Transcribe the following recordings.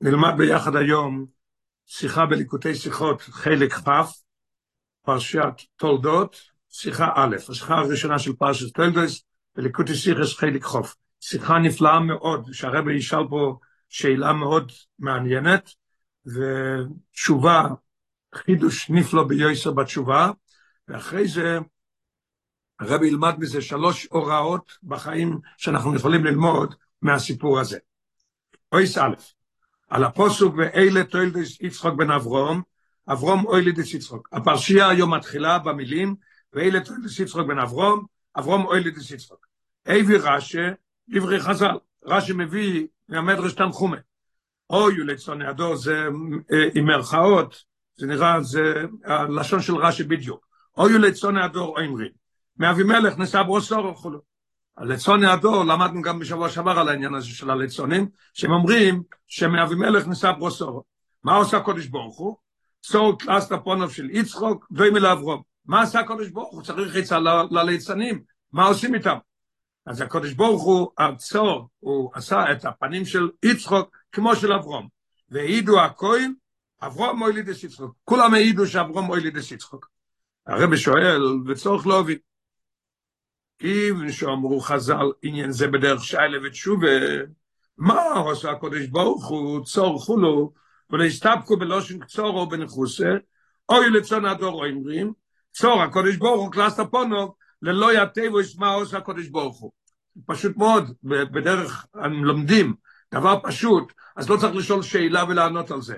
נלמד ביחד היום שיחה בליקוטי שיחות חלק כ', פרשת תולדות, שיחה א', השיחה הראשונה של פרשת תולדות, בליקוטי שיחס חלק כ'. שיחה נפלאה מאוד, שהרבי ישאל פה שאלה מאוד מעניינת, ותשובה, חידוש נפלא ביוסר בתשובה, ואחרי זה הרבי ילמד מזה שלוש הוראות בחיים שאנחנו יכולים ללמוד מהסיפור הזה. אויס א', על הפוסוק ואלה תוילדס יצחוק בן אברום, אברום אוילידס יצחוק. הפרשייה היום מתחילה במילים, ואלה תוילדס יצחוק בן אברום, אברום אוילידס יצחוק. אייבי רשא, דברי חז"ל, רשא מביא מהמדרש תנחומה. אוי לצוני הדור זה עם מרכאות, זה נראה, זה הלשון של רשא בדיוק. אוי לצוני הדור אומרים, מאבימלך נתעברה שרה וכו'. ליצני הדור, למדנו גם בשבוע שעבר על העניין הזה של הלצונים, שהם אומרים שמאבימלך נתעברה שרה. מה עושה הקודש ברוך הוא? צר קלסתר פניו של יצחק, דומה לאברהם. מה עשה הקודש ברוך הוא? צריך עצה לליצנים. מה עושים איתם? אז הקודש ברוך הוא, הצר, הוא עשה את הפנים של יצחק כמו של אברהם. והעידו הכל, אברהם הוליד את יצחק. כולם העידו שאברהם הוליד את יצחק. הרב שואל, וצורך להוביל. אם שאמרו חז"ל עניין זה בדרך שיילה ותשובה, מה עושה הקודש ברוך הוא, צור חולו, ולהסתפקו בלושן קצורו בנחוסה, אוי לצון הדור אומרים, צור הקודש ברוך הוא קלאסט הפונוב, ללא יתבו מה עושה הקודש ברוך הוא. פשוט מאוד, בדרך לומדים, דבר פשוט, אז לא צריך לשאול שאלה ולענות על זה.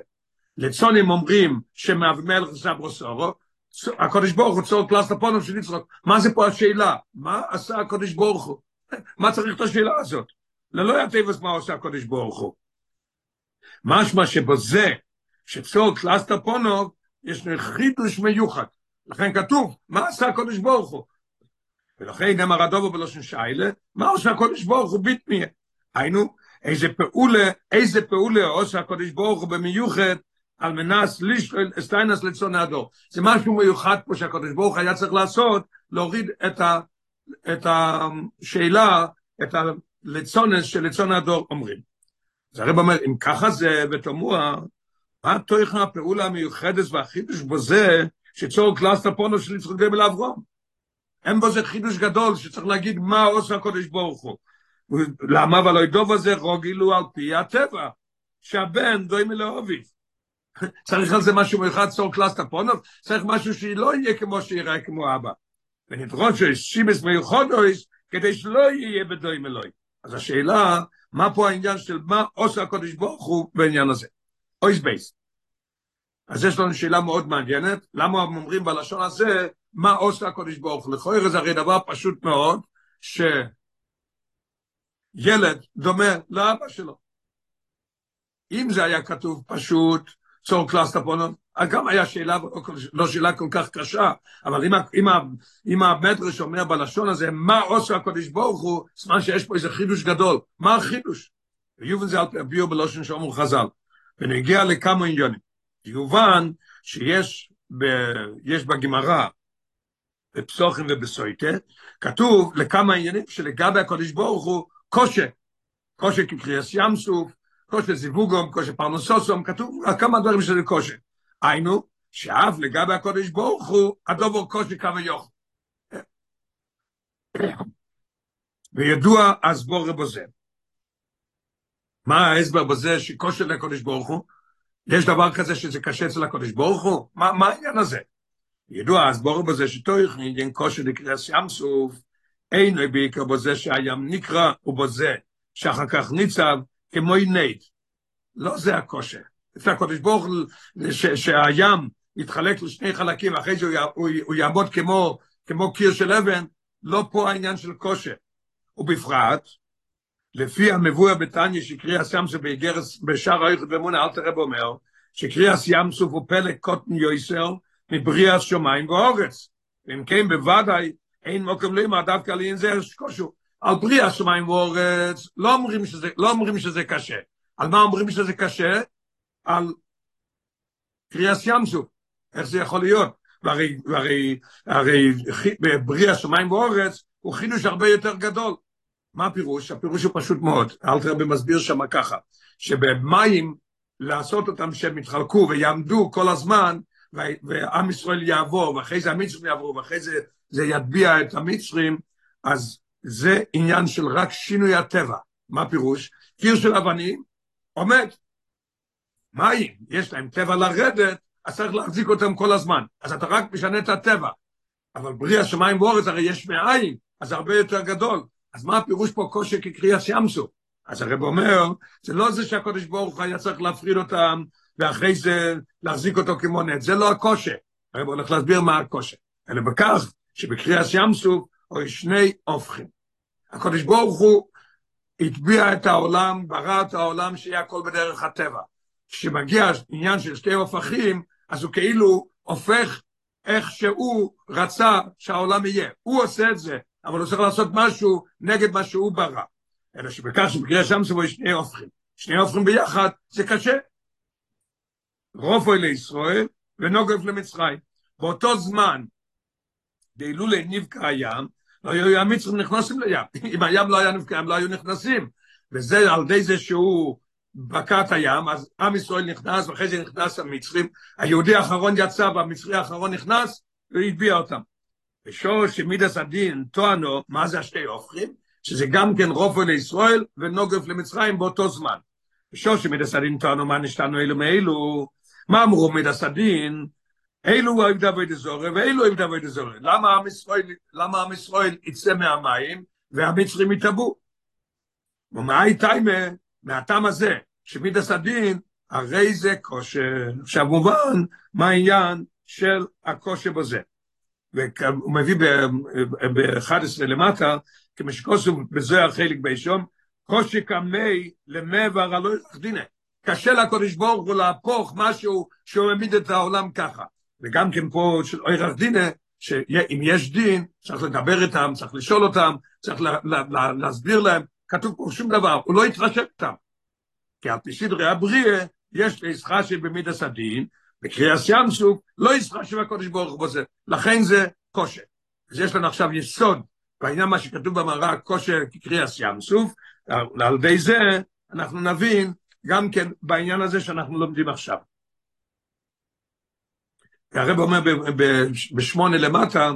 ליצנים אומרים שמאבימלך נתעברה שרה, הקודש ברוך הוא צר קלסתר פנים של יצחק. מה זה פה השאלה? מה עשה הקודש ברוך הוא? מה צריך את השאלה הזאת? בלשון תמיה, מה עושה הקודש ברוך הוא. משמע שבזה, שצר קלסתר פניו, יש חידוש מיוחד. לכן כתוב, מה עשה הקודש ברוך הוא? ולכן נאמר הדבר בלשון שאלה, מה עושה הקודש ברוך הוא בתמיה? היינו, איזה פעולה, איזה פעולה עושה הקודש ברוך הוא במיוחד על מנת לשלול את טענת ליצני הדור. זה משהו מיוחד פה שהקדוש ברוך הוא היה צריך לעשות, להוריד את, ה, את השאלה, את הליצנות של ליצני הדור אומרים. אז הרב אומר, אם ככה זה תמוה, מה תוכן הפעולה המיוחדת והחידוש בו זה שצור קלאסט הפונו של יצחק גבל אברום? אין בו זה חידוש גדול שצריך להגיד מה עושה הקודש ברוך הוא. למה ולא ידוב הזה רוגילו על פי הטבע, שהבן דוי מלאוביב. צריך על זה משהו מיוחד, סור קלאסטה פונוב, צריך משהו שלא יהיה כמו שיראה כמו אבא. ונדרוש שיבס מיוחדויס, כדי שלא יהיה בדוי מלוי. אז השאלה, מה פה העניין של מה עושה הקודש ברוך הוא בעניין הזה? אויס בייס. אז יש לנו שאלה מאוד מעניינת, למה הם אומרים בלשון הזה, מה עושה הקודש ברוך הוא? לכויר זה הרי דבר פשוט מאוד, שילד דומה לאבא שלו. אם זה היה כתוב פשוט, צור קלאס טפונו, גם היה שאלה, לא שאלה כל כך קשה, אבל אם, אם, אם המדרש אומר בלשון הזה, מה עושה הקודש ברוך הוא, סימן שיש פה איזה חידוש גדול. מה החידוש? ויובן זה על פי הביאו בלשון שאומר חז"ל. ונגיע לכמה עניונים. יובן שיש ב, יש בגמרא, בפסוחים ובסויטה, כתוב לכמה עניינים שלגבי הקודש ברוך הוא קושה. קושה כקריאס ים סוף, קושי זיווגום, קושי פרנסוסום, כתוב כמה דברים שזה קושי. היינו, שאף לגבי הקודש ברוך הוא, הדובר קושי כמה יוך. וידוע ההסבר בזה. מה ההסבר בזה שקשה לקודש ברוך הוא? יש דבר כזה שזה קשה אצל הקודש ברוך הוא? מה, מה העניין הזה? ידוע ההסבר בזה שתוכן ענין קושי קריעת ים סוף, אין בעיקר בזה שהים נקרע ובזה שאחר כך ניצב כמו נד. לא זה הקושי. לפני הקודש ברוך שהים יתחלק לשני חלקים, אחרי זה הוא, הוא יעמוד כמו, כמו קיר של אבן, לא פה העניין של כושר. ובפרט, לפי המבואר בתניא שקריאס ים סוף בשער האיכות ואמונה, אל תראה אומר, שקריאס ים סוף הוא פלג קוטן יויסר מבריאת שמיים ואורץ. ואם כן בוודאי אין מוקם לימה דווקא לעניין זה כושו. על בריאת שמיים ואורץ לא אומרים שזה, לא אומרים שזה קשה. על מה אומרים שזה קשה? על קריאס ים. איך זה יכול להיות? והרי, והרי, הרי בבריא השמיים ואורץ הוא חידוש הרבה יותר גדול. מה הפירוש? הפירוש הוא פשוט מאוד. אלתר רבי מסביר שם ככה, שבמים לעשות אותם שהם יתחלקו ויעמדו כל הזמן, ועם ישראל יעבור, ואחרי זה המצרים יעברו, ואחרי זה זה יטביע את המצרים, אז זה עניין של רק שינוי הטבע. מה פירוש? קיר של אבנים עומד. מים, יש להם טבע לרדת, אז צריך להחזיק אותם כל הזמן. אז אתה רק משנה את הטבע. אבל ברי השמיים ואורץ הרי יש מאין, אז הרבה יותר גדול. אז מה הפירוש פה קושי כקריאה שימסו? אז הרב אומר, זה לא זה שהקודש ברוך היה צריך להפריד אותם, ואחרי זה להחזיק אותו כמו נט, זה לא הקושי. הרב הולך להסביר מה הקושי. אלא בכך שבקריאה שימסו, או שני הופכים. הקודש ברוך הוא הטביע את העולם, ברא את העולם שיהיה הכל בדרך הטבע. כשמגיע עניין של שתי הופכים, אז הוא כאילו הופך איך שהוא רצה שהעולם יהיה. הוא עושה את זה, אבל הוא צריך לעשות משהו נגד מה שהוא ברא. אלא שבכך שבקריאה שם שבו יש שני הופכים. שני הופכים ביחד, זה קשה. רופוי לישראל ונוגף למצרים. באותו זמן, בהילולי נבקע הים, לא היו המצרים נכנסים לים. אם הים לא היה נבקע, הם לא היו נכנסים. וזה על ידי זה שהוא בקע את הים, אז עם ישראל נכנס, ואחרי זה נכנס המצרים. היהודי האחרון יצא והמצרי האחרון נכנס, והטביע אותם. ושורש מידס הדין טוענו, מה זה השתי הופכים? שזה גם כן רופו לישראל ונוגף למצרים באותו זמן. ושורש מידס הדין טוענו, מה נשתנו אלו מאלו? מה אמרו מידס הדין? אילו אוהב דוד דזורי ואילו אוהב דוד דזורי. למה עם ישראל, למה עם ישראל יצא מהמים והמצרים יתאבו? ומה הייתיימה מהטעם הזה, שמידס הדין, הרי זה כושר. עכשיו מובן מה העניין של הכושר בזה. והוא מביא ב-11 למטה, כמו שכוסו בזוהר חלק בישום, קושי קמי למעבר הלא יחדינה. קשה לקודש ברוך הוא להפוך משהו שהוא העמיד את העולם ככה. וגם כן פה של אוי רחדינה, שאם יש דין, צריך לדבר איתם, צריך לשאול אותם, צריך לה, לה, לה, להסביר להם, כתוב פה שום דבר, הוא לא יתחשב איתם. כי על פי סדרי הבריאה, יש לישחשי במידס הדין, בקריאס ים סוף, לא ישחשי בקודש ברוך הוא בזה, לכן זה כושר. אז יש לנו עכשיו יסוד, בעניין מה שכתוב במראה, כושר כקריאס ים סוף, על ידי זה אנחנו נבין גם כן בעניין הזה שאנחנו לומדים עכשיו. הרב אומר בשמונה למטה,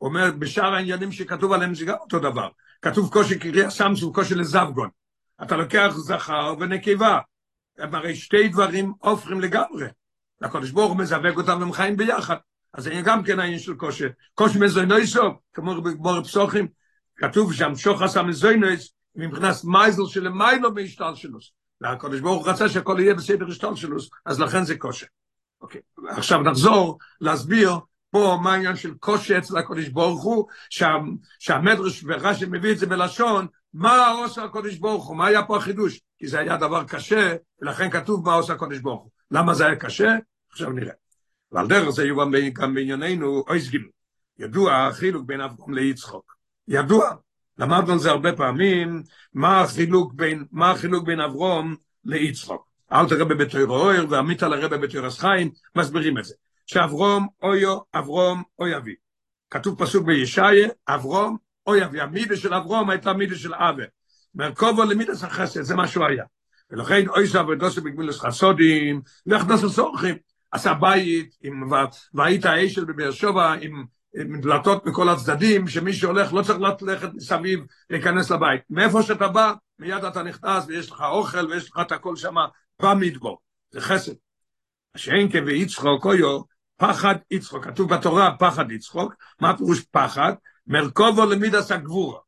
אומר בשאר העניינים שכתוב עליהם זה גם אותו דבר. כתוב קושי קריאה סמסון, קושי לזבגון. אתה לוקח זכר ונקבה. הם הרי שתי דברים הופכים לגמרי. הקדוש ברוך הוא מזווג אותם והם חיים ביחד. אז זה גם כן העניין של קושי. קושי מזוינויסו, כמו בגמור פסוחים, כתוב שם שוחס המזוינויס, מבחינת מייזל של מיילו מהשתל שלו. והקדוש ברוך הוא רצה שהכל יהיה בסדר השתל שלו, אז לכן זה קושי. אוקיי, עכשיו נחזור להסביר פה מה העניין של קושי אצל הקודש ברוך הוא, שה, שהמדרש ורש"י מביא את זה בלשון, מה עושה הקודש ברוך הוא, מה היה פה החידוש? כי זה היה דבר קשה, ולכן כתוב מה עושה הקודש ברוך הוא. למה זה היה קשה? עכשיו נראה. ועל דרך זה יהיו גם בענייננו אויס גיל. ידוע החילוק בין אברהם ליצחוק. ידוע, למדנו על זה הרבה פעמים, מה החילוק בין, מה החילוק בין אברום ליצחוק. אל תראה בתויר אויר, ועמית על הרבה בתויר חיים, מסבירים את זה. שאברום אויו, אברום אוי אבי. כתוב פסוק בישעיה, אברום אוי אבי. המידה של אברום הייתה מידה של אבי. מרכובו למידס החסד, זה מה שהוא היה. ולכן אוי זה עבודוסו בגמילוס חסודים, נכנס לסורכים. עשה בית, עם, והיית האשל בבאר שבע, עם, עם דלתות מכל הצדדים, שמי שהולך לא צריך ללכת מסביב להיכנס לבית. מאיפה שאתה בא, מיד אתה נכנס ויש לך אוכל ויש לך את הכל שם במדבור. זה חסד. שאין כן ויצחוק אויו, פחד יצחוק. כתוב בתורה פחד יצחוק. מה פירוש פחד? מרכובו למידס הגבורה.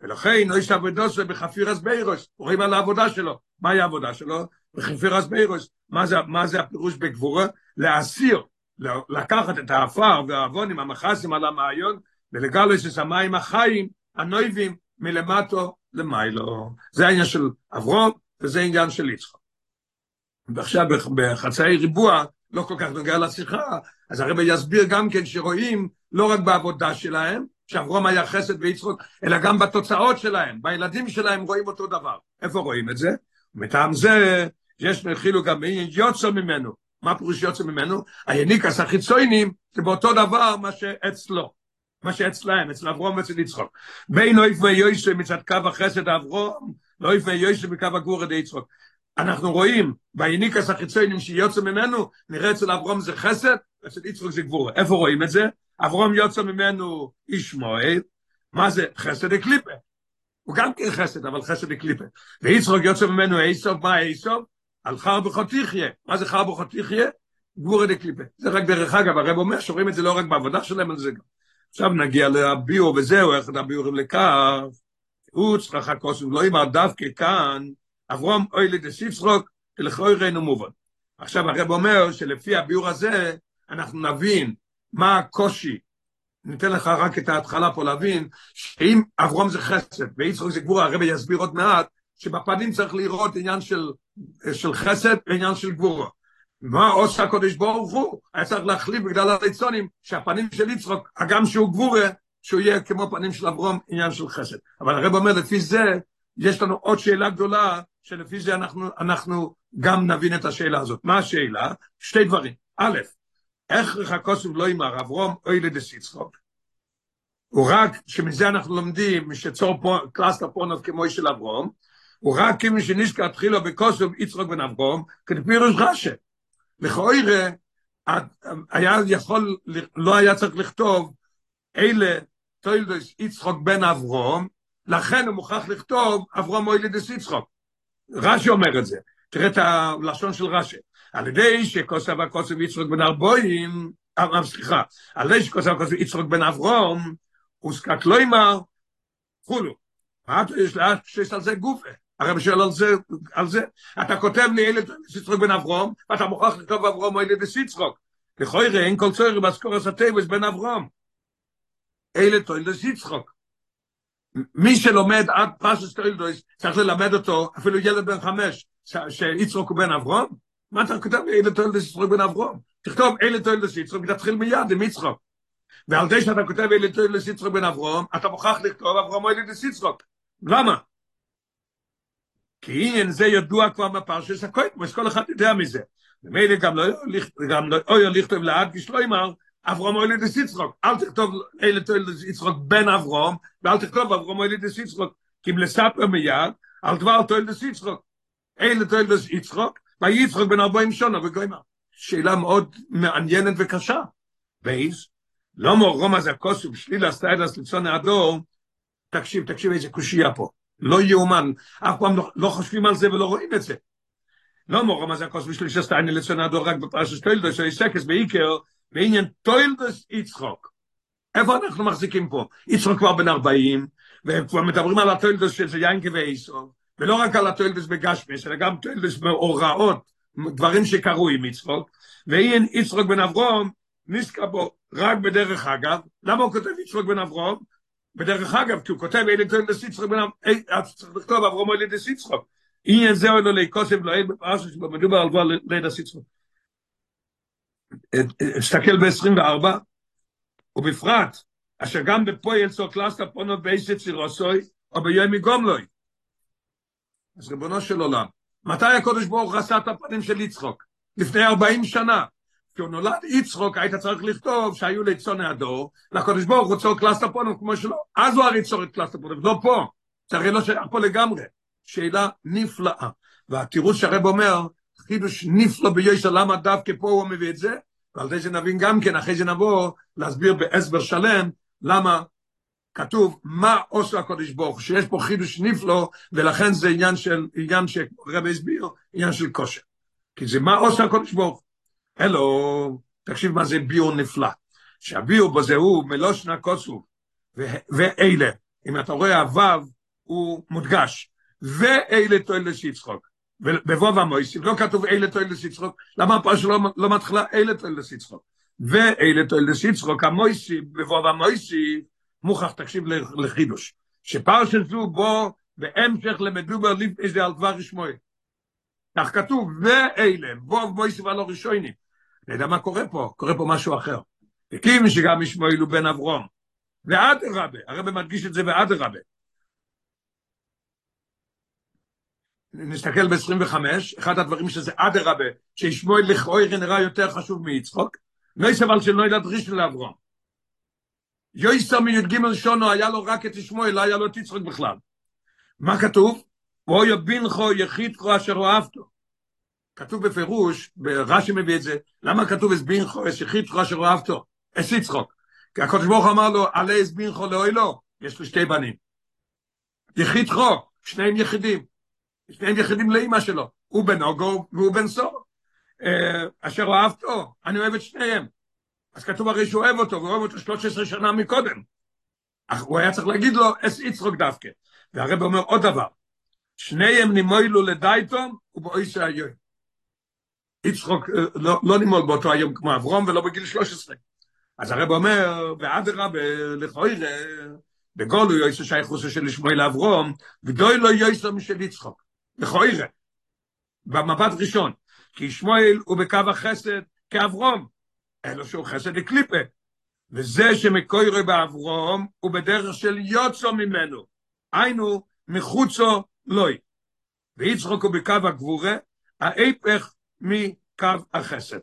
ולכן לא יש עבודו בחפירס ביירוס. רואים על העבודה שלו. מהי העבודה שלו? בחפירס ביירוס. מה זה, מה זה הפירוש בגבורה? להסיר, לקחת את האפר והעוונים, המחסים על המעיון, ולגלוס את המים החיים, הנויבים, מלמטו למיילו. זה העניין של אברום, וזה העניין של יצחוק. ועכשיו בחצאי ריבוע, לא כל כך נוגע לשיחה, אז הרב יסביר גם כן שרואים לא רק בעבודה שלהם, שאברום היה חסד ויצחוק, אלא גם בתוצאות שלהם, בילדים שלהם רואים אותו דבר. איפה רואים את זה? מטעם זה, יש חילוק גם יוצא ממנו. מה פירוש יוצא ממנו? היניקס החיצוינים זה באותו דבר מה שאצלו. מה שאצלהם, אצל אברום ואצל יצחוק. בין אויף ויוסי מצד קו החסד אברום, לא אויף ויוסי בקו הגור עדי יצחוק. אנחנו רואים, ויניקס החיצונים שיוצא ממנו, נראה אצל אברום זה חסד, אצל יצחוק זה גבורה. איפה רואים את זה? אברום יוצא ממנו איש מועד, מה זה? חסד הקליפה. הוא גם כן חסד, אבל חסד הקליפה. ויצחוק יוצא ממנו איסוף, מה איסוף? על חר בחותיכיה. מה זה חר בחותיכיה? גבורה דקליפה. זה רק דרך אגב, הרב אומר שרואים את זה לא רק בעבודה שלהם, אבל זה גם. עכשיו נגיע לביור וזהו, איך הביורים לכך. הוא צריך הכוסם, לא יאמר דווקא כאן, אברום אוי לדסיפסרוק, ולכוי ראינו מובן. עכשיו הרב אומר שלפי הביור הזה, אנחנו נבין מה הקושי, ניתן לך רק את ההתחלה פה להבין, שאם אברום זה חסד ויצחוק זה גבורה, הרב יסביר עוד מעט, שבפנים צריך לראות עניין של, של חסד ועניין של גבורה. מה עושה הקודש ברוך הוא? היה צריך להחליף בגלל הליצונים שהפנים של יצחוק, הגם שהוא גבורה, שהוא יהיה כמו פנים של אברום, עניין של חסד. אבל הרב אומר, לפי זה, יש לנו עוד שאלה גדולה, שלפי זה אנחנו, אנחנו גם נבין את השאלה הזאת. מה השאלה? שתי דברים. א', הכרח הכתוב לא אמר אברהם הוליד את יצחק? הוא רק, שמזה אנחנו לומדים, שצר קלסתר פניו כמו של אברהם, הוא רק כמי שנזכר תחילה בכתוב יצחק בן אברהם, כדפירש רש"י. לכאורה, היה יכול, לא היה צריך לכתוב, אלה תולדות יצחק בן אברהם, לכן הוא מוכרח לכתוב אברהם הוליד את יצחק. רש"י אומר את זה, תראה את הלשון של רש"י. על ידי שכוסף הכוסף יצחוק בן ארבוים, סליחה, על ידי שכוסף הכוסף יצחוק בן אברום, הוא סקק לא אמר, חולו. מה יש לאט שיש על זה גופה? הרב שואל על זה, על זה. אתה כותב לי ילד יצחוק בן אברום, ואתה מוכרח לכתוב אברום ילד יצחוק. לכוירא אין כל צורך בסקורס הטייבס בן אברום. אלה תוילדס יצחוק. מי שלומד עד פרשס תוילדס, צריך ללמד אותו, אפילו ילד בן חמש, שיצחוק הוא בן אברום? מה אתה כותב לי אלה יצחוק בן אברום? תכתוב אלה תוילדס יצחוק, ותתחיל מיד עם יצחוק. ועל זה שאתה כותב אלה תוילדס יצחוק בן אברום, אתה מוכרח לכתוב אברום אלה יצחוק. למה? כי עניין זה ידוע כבר מפרשס הקויטמוס, כל אחד יודע מזה. ומילא גם לא גם לא אוי לכתוב לעד כשלוימר, אברום אוי לידס יצחוק. אל תכתוב אלה תוילדס יצחוק בן אברום, ואל תכתוב אברום אוי לידס יצחוק. כי אם לספר מיד, על דבר תוילדס יצחוק. אלה תוילדס יצחוק, ויצחוק בן ארבעים שונה וגוימר. שאלה מאוד מעניינת וקשה. בייס, לא מורום הזה כוסוב שלילה סטיידס לצון הדור, תקשיב, תקשיב איזה קושייה פה. לא יאומן, אף פעם לא, לא חושבים על זה ולא רואים את זה. לא מורה מה זה הכוס בשביל שסטייני לצונדו רק בפרשת טוילדוס, שיסקס בעיקר, בעניין טוילדוס יצחוק. איפה אנחנו מחזיקים פה? יצחוק כבר בן 40, וכבר מדברים על הטוילדוס של ינקי ואיסו, ולא רק על הטוילדוס בגשמיס, אלא גם טוילדוס בהוראות, דברים שקרו עם יצחוק, ואין יצחוק בן אברום, נסקה בו רק בדרך אגב, למה הוא כותב יצחוק בן אברום? בדרך אגב, כי הוא כותב אלה תוהל לסיצחוק בנם, אז צריך לכתוב אברום אלה לסיצחוק. עניין זה אוהלו להיקוסם לא אין בפרשת שבו מדובר על כבר לידה סיצחוק. תסתכל ב-24, ובפרט, אשר גם בפועל צור קלאסטה פונו בייסט סירוסוי, או ביומי גומלוי. אז ריבונו של עולם, מתי הקודש ברוך עשה את הפנים של יצחוק? לפני 40 שנה. כשהוא נולד יצחוק, היית צריך לכתוב שהיו ליצוני הדור, לקודש ברוך הוא צור קלסטפונים כמו שלא, אז הוא הרי צור קלסטפונים, לא פה, זה הרי לא שייך פה לגמרי. שאלה נפלאה. והתירוץ שהרב אומר, חידוש נפלא ביושר, למה דווקא פה הוא מביא את זה? ועל זה שנבין גם כן, אחרי זה נבוא להסביר בהסבר שלם, למה כתוב מה עושה הקודש ברוך, שיש פה חידוש נפלא, ולכן זה עניין של, עניין שהרב הסביר, עניין של כושר. כי זה מה עושה הקודש ברוך. הלו, תקשיב מה זה ביור נפלא. שהביור בזה הוא מלושנה כוסו, ואלה, אם אתה רואה הוו, הוא מודגש, ואלה תועלת יצחוק. ובבוב המויסיף, לא כתוב אלה תועלת יצחוק, למה הפרשה לא, לא מתחילה אלה תועלת יצחוק? ואלה תועלת יצחוק, המויסיף, בבוב המויסיף, מוכרח תקשיב לחידוש, שפרשת זו בו בהמשך למדובר לפני זה על דבר שמואל. כך כתוב, ואלה, בוב מויסיף על הראשונים. אני יודע מה קורה פה, קורה פה משהו אחר. הקים שגם ישמעאל הוא בן אברום. ואדרבה, הרב מדגיש את זה ואדרבה. נסתכל ב-25, אחד הדברים שזה אדרבה, שישמעאל לכאורה נראה יותר חשוב מיצחוק, לא יסבל שלא ילד ראשון לאברום. יויסר מי"ג שונו היה לו רק את ישמעאל, לא היה לו את יצחוק בכלל. מה כתוב? ואוי בינכו יחידכו אשר אוהבתו. כתוב בפירוש, ברש"י מביא את זה, למה כתוב אס בינכו אס יחידכו אשר אוהבתו? אס יצחוק. כי הקדוש ברוך אמר לו, עלי אס בינכו לאוי לו, יש לו שתי בנים. יחידכו, שניהם יחידים. שניהם יחידים לאימא שלו. הוא בן אוגו והוא בן סור. אשר אוהבתו, אני אוהב את שניהם. אז כתוב הרי שהוא אוהב אותו, והוא אוהב אותו 13 שנה מקודם. אך הוא היה צריך להגיד לו, אס יצחוק דווקא. והרב אומר עוד דבר, שניהם נימוילו לדייטום ובאויסה היום. יצחוק לא, לא נימול באותו היום כמו אברום ולא בגיל 13. אז הרב אומר, ואדרה לכויר, בגולו יויסו שייכוסו של שמואל אברום, ודוי לא יויסו משל יצחוק. לכויר, במבט ראשון, כי שמואל הוא בקו החסד כאברום, אלו שהוא חסד לקליפה. וזה שמקוירה באברום הוא בדרך של יוצו ממנו. היינו, מחוצו לוי. ויצחוק הוא בקו הגבורה, ההפך מקו החסד.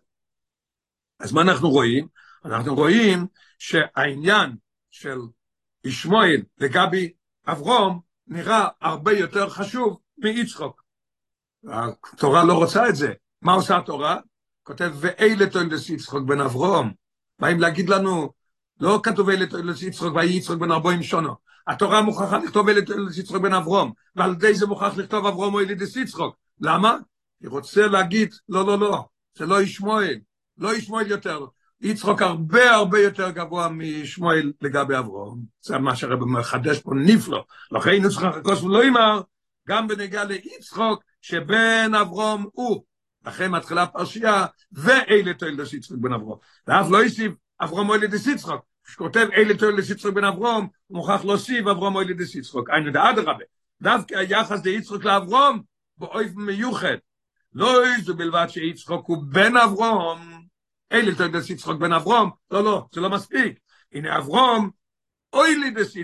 אז מה אנחנו רואים? אנחנו רואים שהעניין של ישמואל לגבי אברום נראה הרבה יותר חשוב מיצחוק. התורה לא רוצה את זה. מה עושה התורה? כותב, ואלה תולדס יצחוק בן אברום. באים להגיד לנו, לא כתוב אלה תולדס יצחוק, ויהי יצחוק בן ארבעים שונו. התורה מוכרחה לכתוב אלה תולדס יצחוק בן אברום, ועל ידי זה מוכרח לכתוב אברום או אלידס יצחוק. למה? היא רוצה להגיד, לא, לא, לא, זה לא ישמואל, לא ישמואל יותר. יצחוק הרבה הרבה יותר גבוה משמואל לגבי אברום. זה מה שהרב מחדש פה נפלא. לכן נצחק הכוס ולא יאמר, גם בנגיע ליצחוק, שבן אברום הוא. אחרי מתחילה הפרשייה, ואלה תולדס יצחוק בן אברום. ואף לא יוסיף אברום או אלידס יצחוק. שכותב אלה תולדס יצחוק בן אברום, הוא מוכרח להוסיף אברום או אלידס יצחוק. היינו דאדרבה. דווקא היחס דיצחוק לאברום, באופן מיוחד. לא איזו בלבד שיצחוק הוא בן אברום, אלה תולדס יצחוק בן אברום, לא, לא, זה לא מספיק. הנה אברום, אוי לי דס.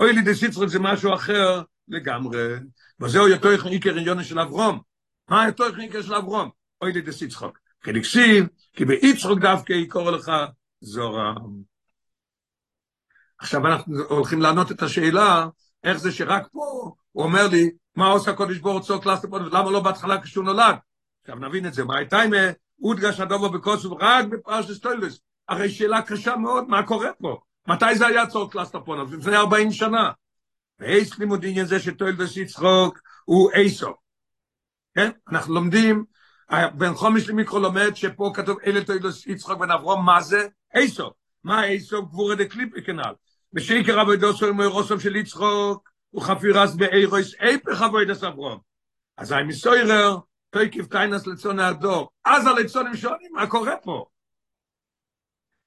אוי לי דס זה משהו אחר לגמרי. וזהו יותר עיקר עניון של אברום. מה יותר עיקר של אברום? אוי לי דס יצחוק. נקשיב, כי ביצחוק דווקא יקור לך זורה. עכשיו אנחנו הולכים לענות את השאלה, איך זה שרק פה הוא אומר לי, מה עושה הקודש ברוך צור קלאסטר למה לא בהתחלה כשהוא נולד? עכשיו נבין את זה, מה הייתה עם אודגש הדובו בקוסוב רק בפרשת טוילס? הרי שאלה קשה מאוד, מה קורה פה? מתי זה היה צור קלאסטר פונוב? לפני 40 שנה. ואיס לימוד עניין זה שטוילדס יצחוק הוא איסו. כן? אנחנו לומדים, בן חומש למיקרו לומד שפה כתוב אלה טוילדס יצחוק בן אברום, מה זה? איסו. מה איסו? גבורה דקליפי כנ"ל. ושיקר עבודו מוי רוסום של יצחוק, הוא חפירס באירויס איפך עבודת אברום. אז אני מסוירר, תויקיב טיינס לצון הדור. אז הלצונים שואלים, מה קורה פה?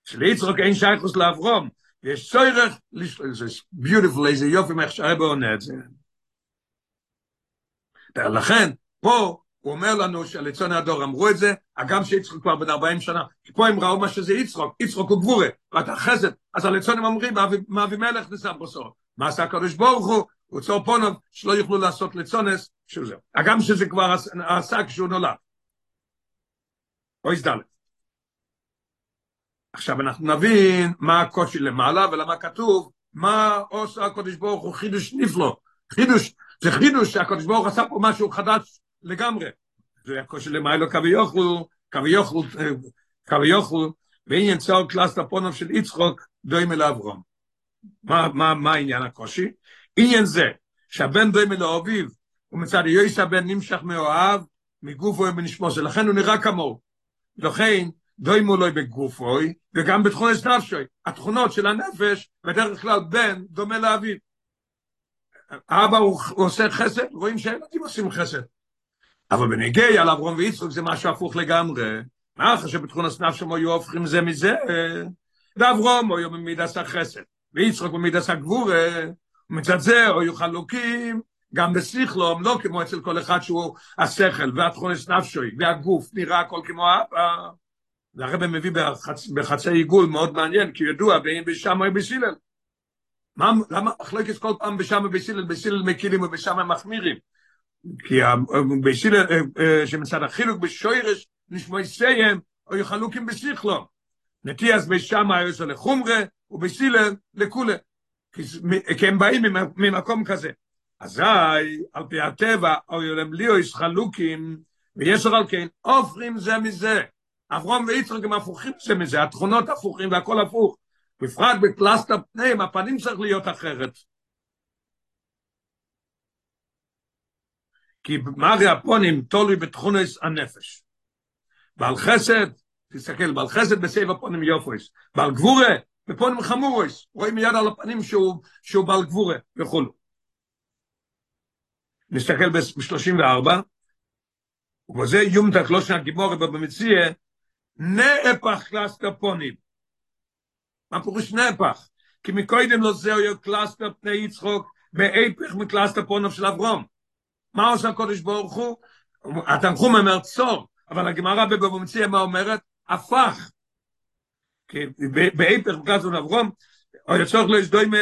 שליצחוק אין שייכוס לאברום. יש סוירך, זה ביוטיפול, איזה יופי מאיך שהרבא עונה את זה. לכן, פה הוא אומר לנו שהלצון הדור אמרו את זה, הגם שיצחוק כבר בן 40 שנה, כי פה הם ראו מה שזה יצחוק, יצחוק הוא גבורה, ואתה חסד, אז הלצונים אומרים, מה אבימלך נסע בסוף? מה עשה הקדוש ברוך הוא? הוא צור פונוב, שלא יוכלו לעשות לצונס, שזה. הגם שזה כבר עשה כשהוא נולד. אוי סדלת. עכשיו אנחנו נבין מה הקושי למעלה ולמה כתוב, מה עושה הקדוש ברוך הוא חידוש נפלא. חידוש, זה חידוש שהקדוש ברוך עשה פה משהו חדש לגמרי. זה הקושי למעלה כביוכלו, כביוכלו, כביוכלו, ועניין צור קלאסט הפונוב של יצחוק דוים אל אברום. מה, מה, מה העניין הקושי? עניין זה שהבן דוים אל אביו, ומצד יויס הבן נמשך מאוהב, מגופו ובנשמו, זה לכן הוא נראה כמוהו. לכן, דוי מולוי בגופוי, וגם בתכונת נפשוי. התכונות של הנפש, בדרך כלל בן דומה לאביו. אבא הוא, הוא עושה חסד, רואים שהילדים עושים חסד. אבל בנגיע על אברום ויצחוק זה משהו הפוך לגמרי. מה אחרי שבתכונת נפשו היו הופכים זה מזה? ואברום היו במידס החסד, ויצחוק במידס הגבורה, ומצד זה היו חלוקים, גם בשכלום, לא כמו אצל כל אחד שהוא השכל, והתכונת נפשוי, והגוף, נראה הכל כמו אבא. והרבא מביא בחצ... בחצי עיגול מאוד מעניין, כי ידוע בין בשם או בסילל. מה, למה מחלקת כל פעם בשם ובסילל, בסילל מקילים ובשם מחמירים? כי בסילל, שמצד החילוק בשוירש נשמע יסיים, או יחלוקים בשכלו. נטיאס בשם היוסו לחומרה, ובסילל לכולה. כי הם באים ממקום כזה. אזי, על פי הטבע, או יולם ליאו יש חלוקים, ויש על כן, אופרים זה מזה. אברום ויצחק הם הפוכים זה מזה, התכונות הפוכים והכל הפוך. בפרט בפלסטר פנים, הפנים צריך להיות אחרת. כי מרי הפונים תולוי בתכונס הנפש. בעל חסד, תסתכל, בעל חסד בסייב הפונים יופויס. בעל גבורה, בפונים חמורויס. רואים מיד על הפנים שהוא, שהוא בעל גבורה וכולו. נסתכל ב-34, ובזה יומתק לא שנה גימורי במציאה, נאפח קלאסטר פונים. מה פירוש נאפח? כי מקודם לא זהו יו קלאסטר פני יצחוק, באפח מקלאסטר פונוב של אברום. מה עושה הקודש ברוך הוא? התנחום אומר צור, אבל הגמרא בבבא מה אומרת? הפך. כי באפר בקלאסטר של אברום, או יצורך לא יסדוימה,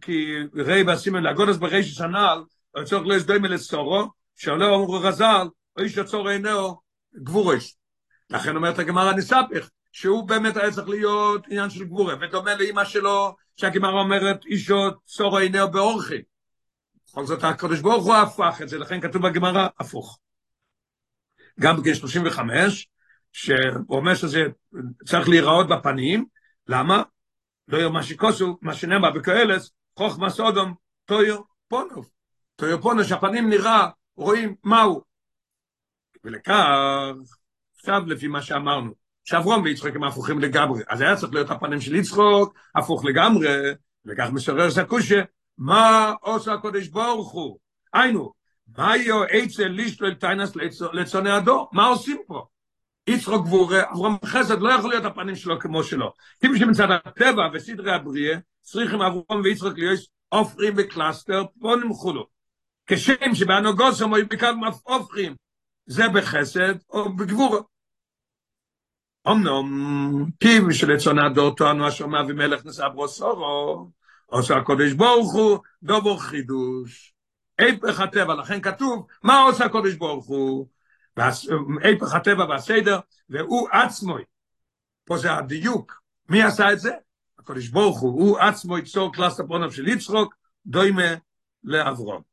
כי ראי בסימן להגודס בריש הנ"ל, או יצורך לא יסדוימה לצורו, שעולה אומרו רז"ל, או איש הצור אינו גבורש. לכן אומרת הגמרא נספך, שהוא באמת היה צריך להיות עניין של גבורה, ודומה לאמא שלו, שהגמרא אומרת אישו צורו אינו באורחי. בכל זאת הקדוש ברוך הוא הפך את זה, לכן כתוב בגמרא הפוך. גם בגיל 35, שהוא אומר שזה צריך להיראות בפנים, למה? לא מה שכוסו, מה שנאמר בקהלס, חוכמה סודום, טויו פונוב. טויו פונוב, שהפנים נראה, רואים מהו. ולכך, עכשיו לפי מה שאמרנו, שאברום ויצחוק הם הפוכים לגמרי, אז היה צריך להיות הפנים של יצחוק, הפוך לגמרי, וכך מסורר סקושה, מה עושה הקודש ברוך הוא? היינו, מה יהיו עצה לישטו טיינס לצוני הדור? מה עושים פה? יצחוק גבורה, אברהם חסד לא יכול להיות הפנים שלו כמו שלו. כי שמצד הטבע וסדרי הבריאה, צריכים אברהם ויצחוק להיות עופרים בקלאסטר, פה נמחו לו. כשם שבאנוגוסם היו בקו הופכים, זה בחסד או בגבורה. אמנם, פיו של צוני הדור טוענו אשר מביא מלך נשא ברוסורו, עושה הקודש ברוך הוא דובר חידוש. איפך הטבע, לכן כתוב, מה עושה הקודש ברוך הוא? איפך הטבע והסדר, והוא עצמו, פה זה הדיוק, מי עשה את זה? הקודש ברוך הוא, הוא עצמו יצור קלאס הפרונב של יצחוק, דוימה לאברום.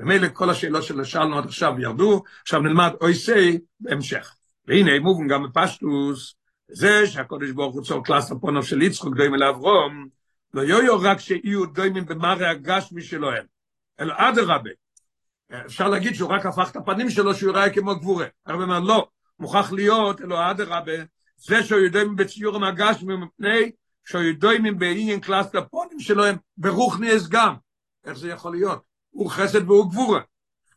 ומילא כל השאלות ששאלנו עד עכשיו ירדו, עכשיו נלמד אוי סי בהמשך. והנה, מובן גם בפשטוס, זה שהקודש ברוך הוא צור קלאס הפרונב של יצחוק, דוימה לאברום, לא יויו רק שיהיו דוימים במראה הגשמי שלהם, אלא אדרבה. אפשר להגיד שהוא רק הפך את הפנים שלו שהוא יראה כמו גבורה. הרב אומר, לא, מוכרח להיות, אלא אדרבה, זה שהוא יודעים בציור הגשמי מפני שהוא יודעים בעניין קלאסט הפונים שלהם ברוך נעש גם. איך זה יכול להיות? הוא חסד והוא גבורה.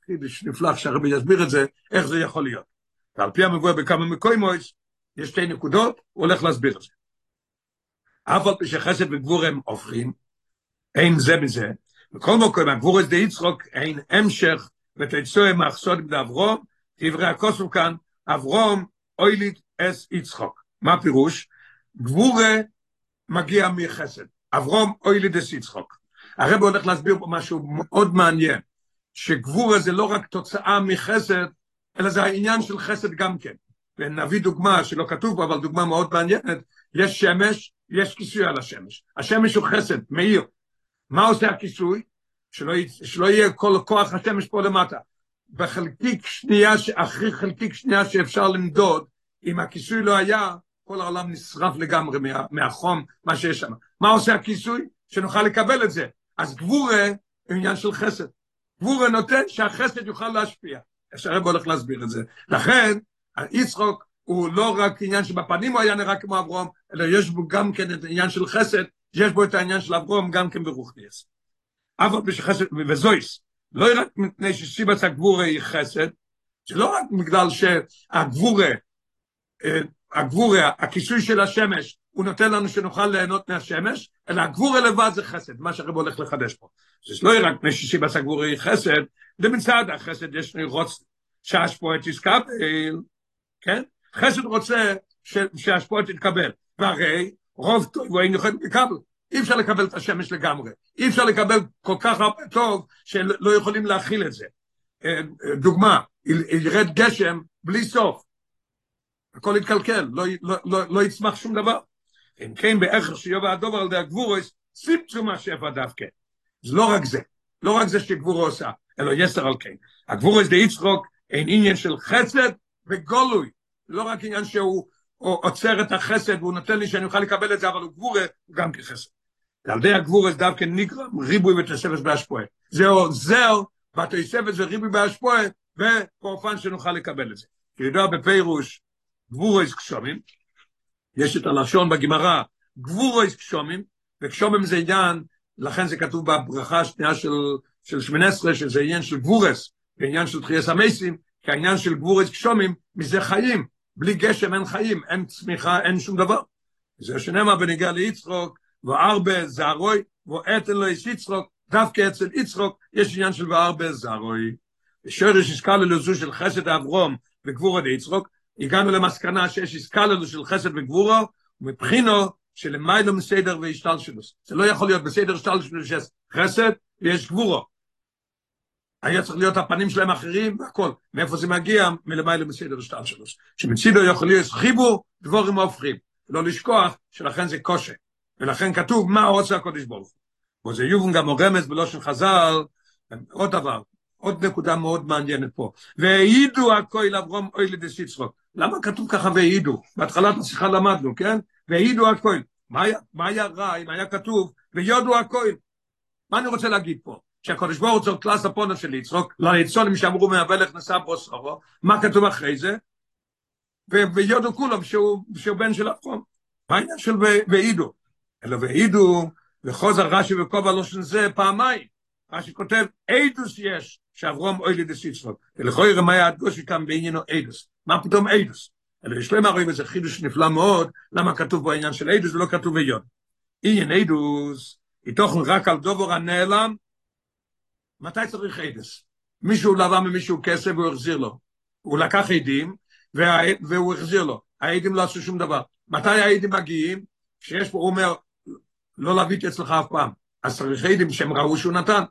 חידש נפלא שהרבי יסביר את זה, איך זה יכול להיות. ועל פי המבואה בכמה מקוימויס, יש שתי נקודות, הוא הולך להסביר את זה. אף על פי שחסד וגבור הם הופכים, אין זה בזה, וכל מקום, הגבור הזה יצחוק, אין המשך, ותצאו מחסוד בדברום, דברי הכוסו כאן, אברום אוילית אס יצחוק. מה פירוש? גבורה מגיע מחסד. אברום אוילית אס יצחוק. הרב הולך להסביר פה משהו מאוד מעניין, שגבורה זה לא רק תוצאה מחסד, אלא זה העניין של חסד גם כן. ונביא דוגמה שלא כתוב פה, אבל דוגמה מאוד מעניינת, יש שמש, יש כיסוי על השמש. השמש הוא חסד, מאיר. מה עושה הכיסוי? שלא, שלא יהיה כל כוח השמש פה למטה. בחלקיק שנייה, אחרי חלקיק שנייה שאפשר למדוד, אם הכיסוי לא היה, כל העולם נשרף לגמרי מה, מהחום, מה שיש שם. מה עושה הכיסוי? שנוכל לקבל את זה. אז גבורה הוא עניין של חסד. גבורה נותן שהחסד יוכל להשפיע. איך שהרב הולך להסביר את זה. לכן, יצחוק הוא לא רק עניין שבפנים הוא היה נראה כמו אברום, אלא יש בו גם כן את העניין של חסד, יש בו את העניין של אברום גם כן ברוכניאס. אבל בשחסד, וזויס, לא רק מפני שסיבס הגבורה היא חסד, זה לא רק בגלל שהגבורה, הגבורה, הכיסוי של השמש, הוא נותן לנו שנוכל ליהנות מהשמש, אלא הגבורה לבד זה חסד, מה שהרב הולך לחדש פה. זה לא רק מפני שסיבס הגבורה היא חסד, מצד החסד יש לי רוץ, שהשפועט יסקבל, כן? חסד רוצה שהשפועות תתקבל, והרי רוב טוב הוא אין יכול לקבל. אי אפשר לקבל את השמש לגמרי, אי אפשר לקבל כל כך הרבה טוב שלא יכולים להכיל את זה. דוגמה, ירד גשם בלי סוף, הכל יתקלקל, לא, לא, לא, לא יצמח שום דבר. אם כן, בערך שיובע הדובר על די הגבורס, סיפצו מה שפע דווקא. זה לא רק זה, לא רק זה שגבורו עושה, אלא יסר על כן. הגבורו זה יצחוק, אין עניין של חסד וגולוי, לא רק עניין שהוא עוצר את החסד והוא נותן לי שאני אוכל לקבל את זה, אבל הוא גבורה, הוא גם כחסד. ועל ידי הגבורה זה דווקא נגרם ריבוי ותוספת בהשפועה. זה עוזר, זה ריבוי בהשפועה, ובאופן שנוכל לקבל את זה. כי ידוע בפירוש, גבורויס קשומים, יש את הלשון בגמרא, גבורויס קשומים, וקשומים זה עניין, לכן זה כתוב בברכה השנייה של, של שמונה עשרה, שזה עניין של גבורס, ועניין של תחייס המסים, כי העניין של גבורויס קשומים, מזה חיים, בלי גשם אין חיים, אין צמיחה, אין שום דבר. זה שנאמר בניגע ליצחוק, וארבה זרוי, ואתן לו יש יצחוק, דווקא אצל יצחוק יש עניין של וארבה זרוי. שורש הסקללו זו של חסד אברום וגבורו דיצחוק, הגענו למסקנה שיש הסקללו של חסד וגבורו, ומבחינו שלמיילו מסדר והשתל שלו. זה לא יכול להיות בסדר השתל שלו שיש חסד ויש גבורו. היה צריך להיות הפנים שלהם אחרים והכל. מאיפה זה מגיע? מלמיילו מסדר השתל שלו. שמצידו יכול להיות חיבור דבורים הופכים. לא לשכוח שלכן זה קושי. ולכן כתוב מה עושה הקודש ברוך הוא. וזה יובן גם רמז בלושן חז"ל, עוד דבר, עוד נקודה מאוד מעניינת פה. והעידו הכהל אברום אוילי דסיצרוק. למה כתוב ככה והעידו? בהתחלת השיחה למדנו, כן? והעידו הכהל. מה, מה היה רע אם היה כתוב ויודו הכהל? מה אני רוצה להגיד פה? שהקודש ברוך הוא קלאס הפונה של יצרוק, ליצונים שאמרו מהבלך נשא בוסרו, מה כתוב אחרי זה? ויודו כולם שהוא, בן של אברום. מה העניין של והעידו? אלא והעידו, וחוזר רש"י וכובע של זה פעמיים. רש"י כותב, אידוס יש, שאברום אוילי דסיצרוק. ולכוי רמי הדגושי כאן בעניינו אידוס. מה פתאום אידוס? אלא יש להם הרי וזה חידוש נפלא מאוד, למה כתוב פה העניין של אידוס ולא כתוב ביון. עניין אידוס, איתוכן רק על דובור הנעלם, מתי צריך אידוס? מישהו לבא ממישהו כסף והוא החזיר לו. הוא לקח עדים והוא החזיר לו. העדים לא עשו שום דבר. מתי העדים מגיעים? כשיש פה, הוא אומר, לא להביא אצלך אף פעם. אז צריך עדים שהם ראו שהוא נתן.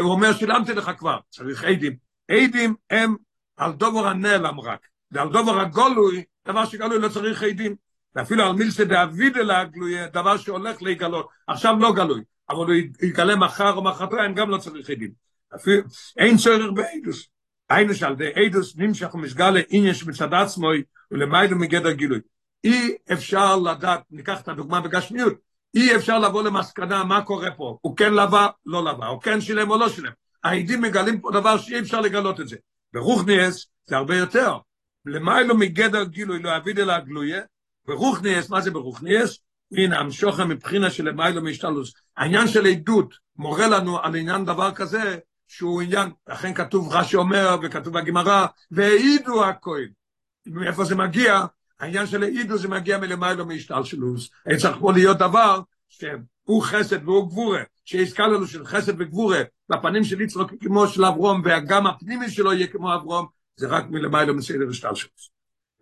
הוא אומר, שילמתי לך כבר, צריך עדים. עדים הם על דובר הנעלם רק, ועל דובר הגולוי, דבר שגלוי לא צריך עדים. ואפילו על מילסה דאבידלה גלוי, דבר שהולך להיגלות, עכשיו לא גלוי, אבל הוא יגלה מחר או מחרתיים, גם לא צריך עדים. אפילו, אין צורך בעדוס. היינו שעל די עדוס נמשך ומסגל לעניין שמצד עצמו ולמיידו מגדר גילוי. אי אפשר לדעת, ניקח את הדוגמה בגשמיות, אי אפשר לבוא למסקנה מה קורה פה, הוא כן לבה, לא לבה, הוא כן שילם או לא שילם. העדים מגלים פה דבר שאי אפשר לגלות את זה. ברוכניאס זה הרבה יותר. למיילו מגדר גילוי לא אביד אלא הגלויה, ברוכניאס, מה זה ברוכניאס? הנה, המשוכר מבחינה של למיילו משתלוס. העניין של עדות מורה לנו על עניין דבר כזה, שהוא עניין, לכן כתוב רש"י אומר, וכתוב בגמרא, והעידו הכהן. מאיפה זה מגיע? העניין של העידו זה מגיע מלמיילו מהשתלשלוס. היה צריך פה להיות דבר שהוא חסד והוא גבורה, שיזכה לנו של חסד וגבורה, בפנים של יצחוק כמו של אברום, וגם הפנימי שלו יהיה כמו אברום, זה רק מלמיילו מסדר השתלשלוס.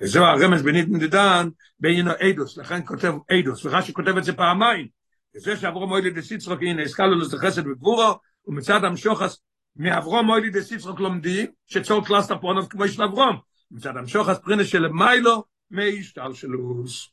וזהו הרמז בנית נדדן בעניין העדוס, לכן כותב עדוס, ורש"י כותב את זה פעמיים. וזה שאברום אוילי דסיצרוק, הנה, הזכה לנו של חסד וגבורה, ומצד המשוחס, מאברום אוילי דסיצרוק לומדים, שצור קלאסט הפונוב כמו של אברום. מצד המשוחס פרינה של מיילו, מי השתלשלוס.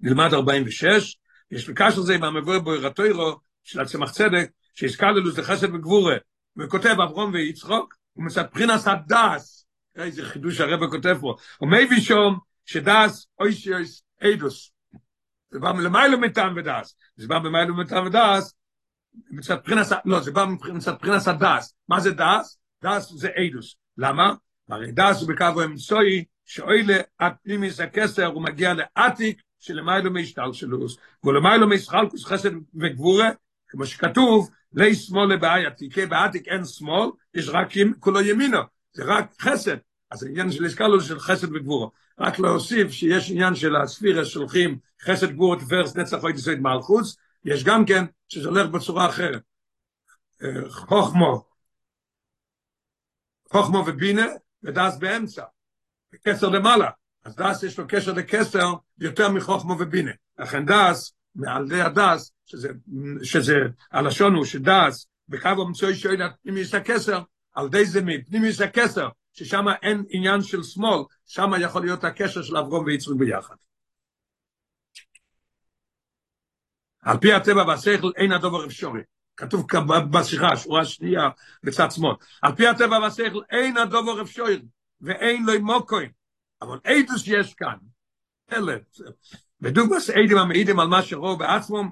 נלמד 46, יש לקשר זה עם המבוא בוירתוירו של הצמח צדק, שהזכרנו זה חסד וגבורה, וכותב אברום ויצחוק, ומצד בחינס הדס, איזה חידוש הרב כותב פה, ומביא שום שדס אוישיוס אידוס. זה בא מלמיילו מטעם ודס, זה בא במיילו מטעם ודס, מצד בחינס, לא, זה בא מצד בחינס הדס. מה זה דס? דס זה אידוס. למה? הרי דס הוא בקו האמצעי, שאוילה הפנימיס הכסר הוא מגיע לעתיק שלמיילו מהשתלשלוס, ולמיילו מהשחלקוס חסד וגבורה, כמו שכתוב, לי שמאל לבעי עתיקי, בעתיק אין שמאל, יש רק כולו ימינו, זה רק חסד. אז העניין של הסקלו של חסד וגבורה. רק להוסיף שיש עניין של הספירה שולחים חסד גבורה תפארס נצח או יתסויד מלכוס, יש גם כן שזה הולך בצורה אחרת. חוכמו, חוכמו ובינה, ודס באמצע. כסר למעלה. אז דס יש לו קשר לכסר יותר מחוכמו ובינה. לכן דס, מעל די הדס, שזה, שזה, הלשון הוא שדס, בקו המצוי שואל יש הכסר, על די זה מפנים יש הכסר, ששם אין עניין של שמאל, שם יכול להיות הקשר של אברום ויצחק ביחד. על פי הטבע והשכל אין הדובר אפשרי. כתוב בשיחה, שורה שנייה בצד שמאל. על פי הטבע והשכל, אין הדובר אפשר, ואין לו מוקוין. אבל אידוס יש כאן, אלה, בדוגמס אידים המעידים על מה שראו בעצמם,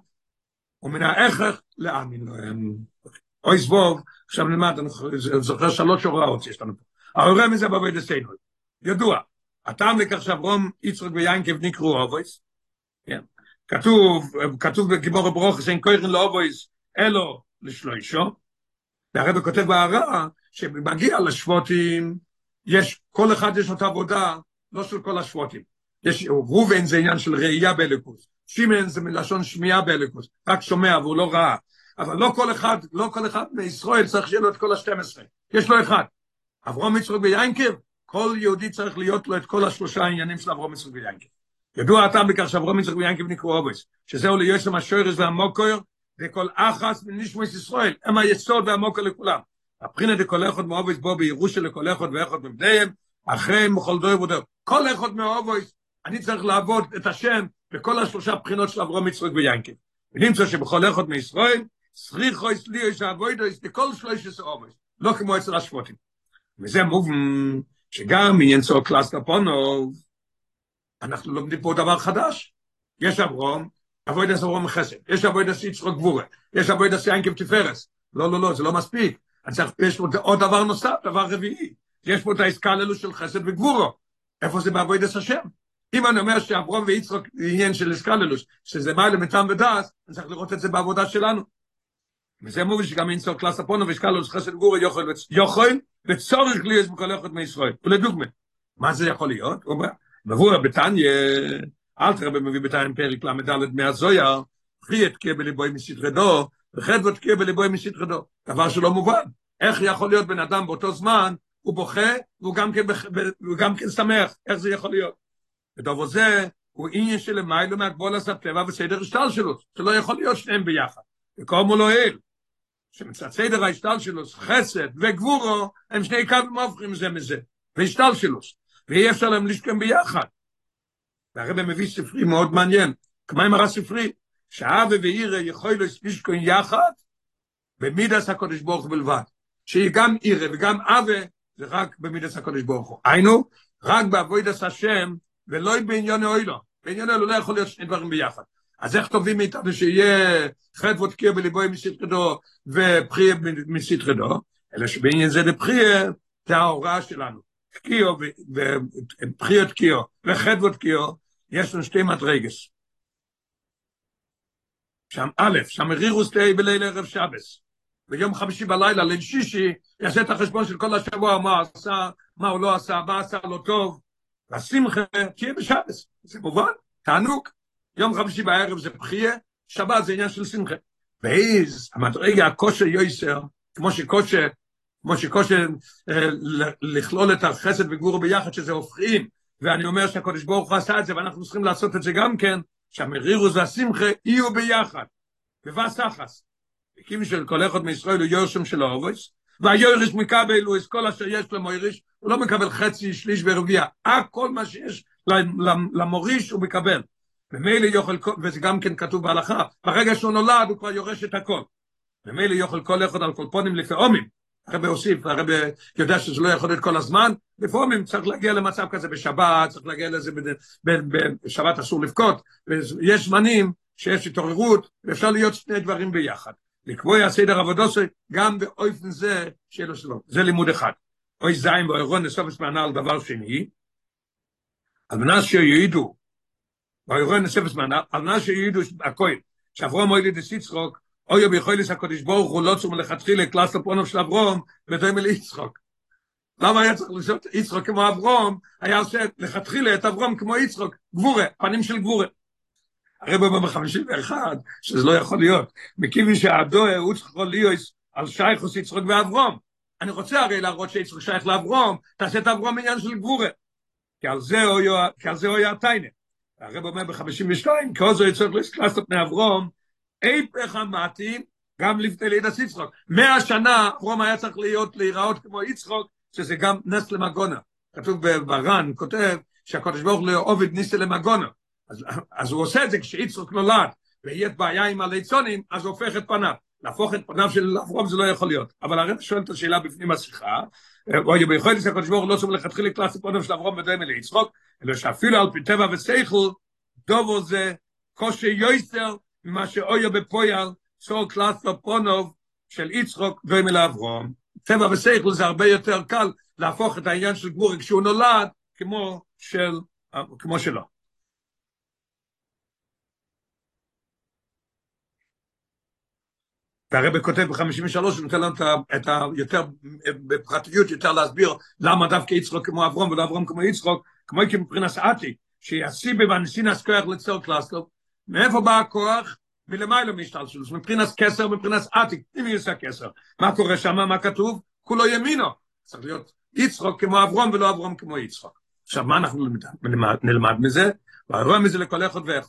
ומן ההכרח להאמין להם. אוי סבוב, עכשיו נלמד, אני זוכר שלוש הוראות שיש לנו פה. ההורה מזה בעבוד עשינו. ידוע, הטעם לכך שאברום, יצחק ויינקב נקראו אובויס, כן. כתוב, כתוב בגיבור הברוך, שאין כויכן לאובויס, אלו לשלוישו, והרבא כותב בהערה, שמגיע לשבוטים, יש, כל אחד יש לו את העבודה, לא של כל השבוטים. יש, רובן זה עניין של ראייה באלוקוס, שימן זה מלשון שמיעה באלוקוס, רק שומע והוא לא ראה. אבל לא כל אחד, לא כל אחד מישראל צריך שיהיה לו את כל השתים עשרה. יש לו אחד. אברום יצחק ויינקב, כל יהודי צריך להיות לו את כל השלושה העניינים של אברום יצחק ויינקב. ידוע אתה בכך שאברום יצחק ויינקב נקראו אובס, שזהו ליושם השוירס והמוקויר, וכל אחס מנשמוס ישראל, הם היסוד והמוקר לכולם. הבחינה דכל אחד מאובס בו בירושה לכל אחד ואחד מבניהם, אחרי מכל דוי ודוי. כל אחד מאובס, אני צריך לעבוד את השם בכל השלושה בחינות של אברום יצחק ויינקב. ונמצא שבכל אחד מישראל, סריחו יש לי יש אבוידו יש לכל שלושת אובס, לא כמו אצל השבוטים. וזה מובן שגם עניין צור קלאס קפונוב, אנחנו לומדים פה דבר חדש. יש אברום, אבוי דס אברום חסד, יש אבוי דס יצחוק גבורה, יש אבוי דס יינקב תפרס. לא, לא, לא, זה לא מספיק. צריך, יש פה עוד דבר נוסף, דבר רביעי. יש פה את העסקה ללו של חסד וגבורו. איפה זה באבוי דס השם? אם אני אומר שאברום ויצחוק עניין של אסקללוס, שזה מה למתם ודס, אני צריך לראות את זה בעבודה שלנו. וזה מוביל שגם אין סוף קלאס הפונו ושקללוס חסד גבורו יוכל, וצורך יש בכל אחד מישראל. ולדוגמה, מה זה יכול להיות? מבוא בתניא, אל תראה במביא בתניא פרק ל"ד מהזויר, פרי אתקה בליבוי מסתרדו, וחדו תקה בליבוי מסתרדו. דבר שלא מובן. איך יכול להיות בן אדם באותו זמן, הוא בוכה, והוא גם כן, והוא גם כן שמח. איך זה יכול להיות? ודבר זה, הוא עניין של מיילו מהגבול עשה טבע וסדר שלו, שלא יכול להיות שניהם ביחד. וקומו לו אל. שמצד סדר שלו, חסד וגבורו, הם שני קווים הופכים זה מזה. והשתל שלו. ואי אפשר להם לשכם ביחד. והרבא מביא ספרי מאוד מעניין, כמו עם הרע ספרי, שאהבה ואירה יכול לשכון יחד, במידס הקודש ברוך בלבד. שהיא גם אירה וגם אהבה, זה רק במידס הקודש ברוך הוא. היינו, רק באבוידס השם, ולא בעניין אוילו. בעניין אוילו לא יכול להיות שני דברים ביחד. אז איך טובים מאיתנו שיהיה חטא ותקיע בליבוי מסתרדו ופחיה מסתרדו? אלא שבעניין זה לפחיה, זה ההוראה שלנו. תקיעו ובחיות תקיעו וחדו תקיעו, יש לנו שתי מדרגס. שם א', שם רירוס תהי בליל ערב שבס. ביום חמישי בלילה, ליל שישי, יעשה את החשבון של כל השבוע, מה עשה, מה הוא לא עשה, מה עשה לא טוב. והשמחה תהיה בשבס. זה מובן, תענוג. יום חמישי בערב זה בחיה, שבת זה עניין של שמחה. ואיז, המדרגה, הכושר יויסר, כמו שכושר כמו שקושר לכלול את החסד וגבורו ביחד, שזה הופכים, ואני אומר שהקודש ברוך הוא עשה את זה, ואנחנו צריכים לעשות את זה גם כן, שהמרירוס והשמחה יהיו ביחד, בבס אחס. וכיוון של כל אחד מישראל הוא יורשם של האובויס, והיורש מקבל הוא את כל אשר יש למויריש, הוא לא מקבל חצי, שליש ורביע, הכל מה שיש למוריש הוא מקבל. ומילא יוכל, וזה גם כן כתוב בהלכה, ברגע שהוא נולד הוא כבר יורש את הכל. ומילא יוכל כל אחד על כל פונים לפעומים, הרב הוסיף, הרב יודע שזה לא יכול להיות כל הזמן, לפעמים צריך להגיע למצב כזה בשבת, צריך להגיע לזה, בשבת אסור לבכות, ויש זמנים שיש התעוררות, ואפשר להיות שני דברים ביחד. לקבוע סדר עבודוסי גם באופן זה שיהיה לו שלום. זה לימוד אחד. אוי זין ואוי רון נסופס מענה על דבר שני, על מנת שיועידו, ואוי רון נסופס מענה, על מנת שיועידו הכל, שאברום מוילי דסיצרוק, אוי ביכול יש הקודש ברוך הוא לא צום לכתחילה קלאס לפונוב של אברום ודומה ליצחוק. למה היה צריך לשאול יצחוק כמו אברום, היה עושה לכתחילה את אברום כמו יצחוק, גבורה, פנים של גבורה. בבא חמישים ואחד, שזה לא יכול להיות, מכיוון שהדוה הוא צריך להיות על שייכוס יצחוק ואברום. אני רוצה הרי להראות שיצחוק שייך לאברום, תעשה את אברום עניין של גבורה. כי על זה הוא היה טיינה. הרב אומר בחמישים ושתיים, כי עוזו יצחוק לסקלסות היפך אמרתי, גם לפני לידת יצחוק. מאה שנה רום היה צריך להיות, להיראות כמו יצחוק, שזה גם נס למגונה. כתוב ברן, כותב שהקדוש ברוך הוא עובד ניסה למגונה. אז, אז הוא עושה את זה כשיצחוק נולד, ויש בעיה עם הליצונים, אז הופך את פניו. להפוך את פניו של אברום זה לא יכול להיות. אבל הרב שואל את השאלה בפנים השיחה, או ביכול להיות שהקדוש ברוך הוא לא סובל לכתחילה קלאס פניו של אברום בדומה ליצחוק, אלא שאפילו על פי טבע ושכל, דובו זה קושי יויסר ממה שאויו בפויאל, סור קלאס פניו של יצחוק דומה לאברום. טבע ושכל זה הרבה יותר קל להפוך את העניין של גבורי כשהוא נולד כמו של, כמו שלו. והרבא כותב ב-53, הוא נותן לנו את ה... יותר, בפרטיות, יותר להסביר למה דווקא יצחוק כמו אברום ולא אברום כמו יצחוק, כמו כי מבחינת עתיק, שיסיבי ואנסינס כוח לצור קלאסטוב, מאיפה בא הכוח? מלמיילו משתלשלוס, מבחינת כסר, מבחינת עתיק, יש הכסר. מה קורה שם, מה כתוב? כולו ימינו. צריך להיות יצחוק כמו אברום ולא אברום כמו יצחוק. עכשיו, מה אנחנו נלמד, נלמד מזה? והרואה מזה לכל אחד ואחד.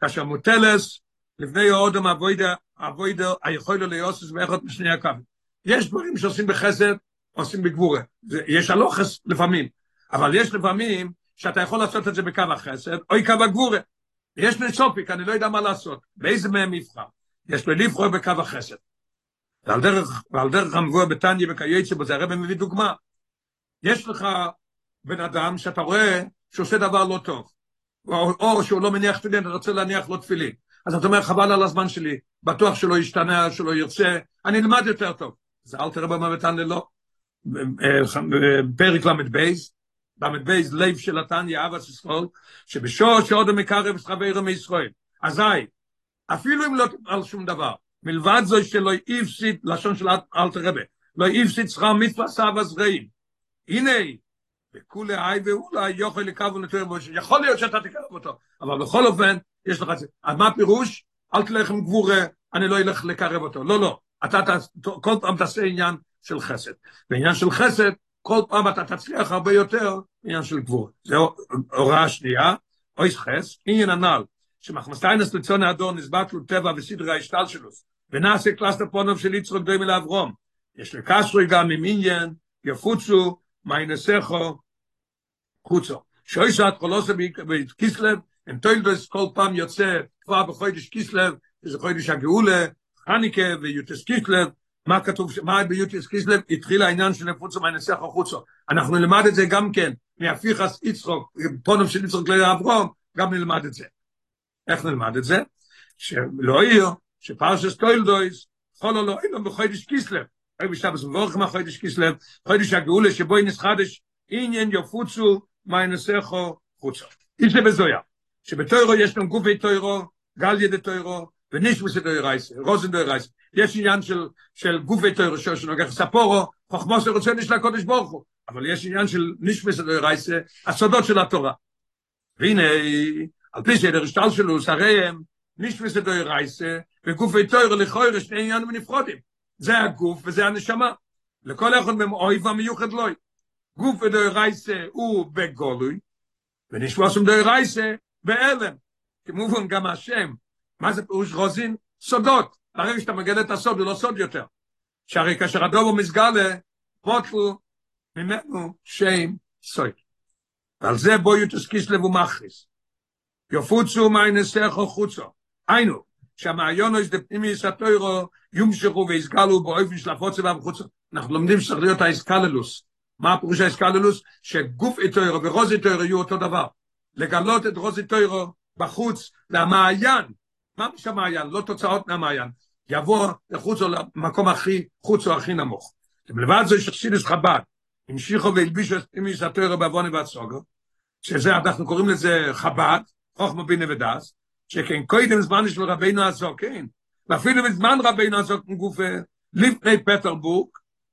כאשר מוטלס, לפני אודם אבוידה, אבוידה, היכול לו ליוסס ואחד משני הקו. יש דברים שעושים בחסד, עושים בגבורה. יש הלוחס לפעמים, אבל יש לפעמים שאתה יכול לעשות את זה בקו החסד, או קו הגבורה. יש לי סופיק, אני לא יודע מה לעשות. באיזה מהם יבחר? יש לי לבחור בקו החסד. ועל דרך, ועל דרך המבוא בתניא וכייצא בו, זה הרב מביא דוגמה. יש לך בן אדם שאתה רואה שעושה דבר לא טוב, או, או שהוא לא מניח תפילין, אתה רוצה להניח לו תפילין. אז אתה אומר, חבל על הזמן שלי, בטוח שלא ישתנה, שלא ירצה, אני אלמד יותר טוב. זה אל תראה במתן ללא. פרק ל"ב, ל"ב, לב של התניא, אבס ישראל, שבשור שעוד המקרב חברו מישראל. אזי, אפילו אם לא על שום דבר, מלבד זו שלא יפסיד, לשון של אל תראה, לא יפסיד שכר מצווה סבא. הנה, וכולי היי ואולי יוכל לקרב ונתואר בו, יכול להיות שאתה תקרב אותו, אבל בכל אופן, יש לך את זה. אז מה הפירוש? אל תלך עם גבורה, אני לא אלך לקרב אותו. לא, לא. אתה כל פעם תעשה עניין של חסד. בעניין של חסד, כל פעם אתה תצליח הרבה יותר עניין של גבורה. זו הוראה שנייה, אויס חס, עניין הנ"ל, שמחמסטיינס לצון האדור נסבט לו טבע וסדרי ההשתלשלוס, ונעשה קלאסטר פונוב של יצחוק דומה לאברום. יש לקשרי גם עם עניין, יפוצו, מיינסכו, חוצו. שויסת חולוסה בכיסלב, הם תוילדוס כל פעם יוצא כבר בחודש כיסלב, שזה חודש הגאולה, חניקה ויוטס כיסלב, מה כתוב, מה ביוטס כיסלב, התחיל העניין של נפוצו מהנסח החוצו. אנחנו נלמד את זה גם כן, מהפיכס יצחוק, פונם של יצחוק לאברום, גם נלמד את זה. איך נלמד את זה? שלא יהיה, שפרשס תוילדוס, חולו לא אילו בחודש כיסלב. אוי בשבס מבורך מה חודש כיסלב, חודש הגאולה שבו ינס חדש, עניין יפוצו מהנסחו חוצו. איזה בזויה. שבתוירו יש לנו גופי תוירו, גל ידי תוירו, רוזן תוירו רייסה. יש עניין של, של גופי תוירו שו שנוגח ספורו, חוכמו שרוצה נשלה קודש ברוך הוא. אבל יש עניין של נשמוס תוירו רייסה, הסודות של התורה. והנה, על פי סדר השתל שלו, שריהם, נשמוס תוירו רייסה, וגופי תוירו לכוירו שני עניינים נפרודים. זה הגוף וזה הנשמה. לכל אחד מהם אויב המיוחד לוי. גוף ודוי רייסה הוא בגולוי, ונשמוס ודוי רייסה בהלם. כמובן גם השם, מה זה פירוש רוזין? סודות. ברגע שאתה מגלה את הסוד, הוא לא סוד יותר. שהרי כאשר הדובו מסגלה, פוטלו ממנו שם סוי. ועל זה בו יוטס קיסלב ומכריס. יופוצו מיינסךו חוצו. היינו, שהמעיון יש דפנימיס התוירו יומשכו ויסגלו באופן של הפוצה והחוצה. אנחנו לומדים שצריך להיות האסקללוס. מה הפירוש האסקללוס? שגוף איתוירו ורוז איתוירו יהיו אותו דבר. לגלות את רוזי טוירו בחוץ, והמעיין, מה יש המעיין? לא תוצאות מהמעיין. יבוא לחוץ או למקום הכי, חוץ הכי נמוך. לבד זה שחסידס חב"ד, המשיכו והלבישו את אימיס הטוירו בעווני והצוגו, שזה, אנחנו קוראים לזה חב"ד, חוכמה בינה ודס, שכן קודם זמן של רבינו הזוקן, ואפילו בזמן רבינו הזוקן גופה, לפני פטרבורג,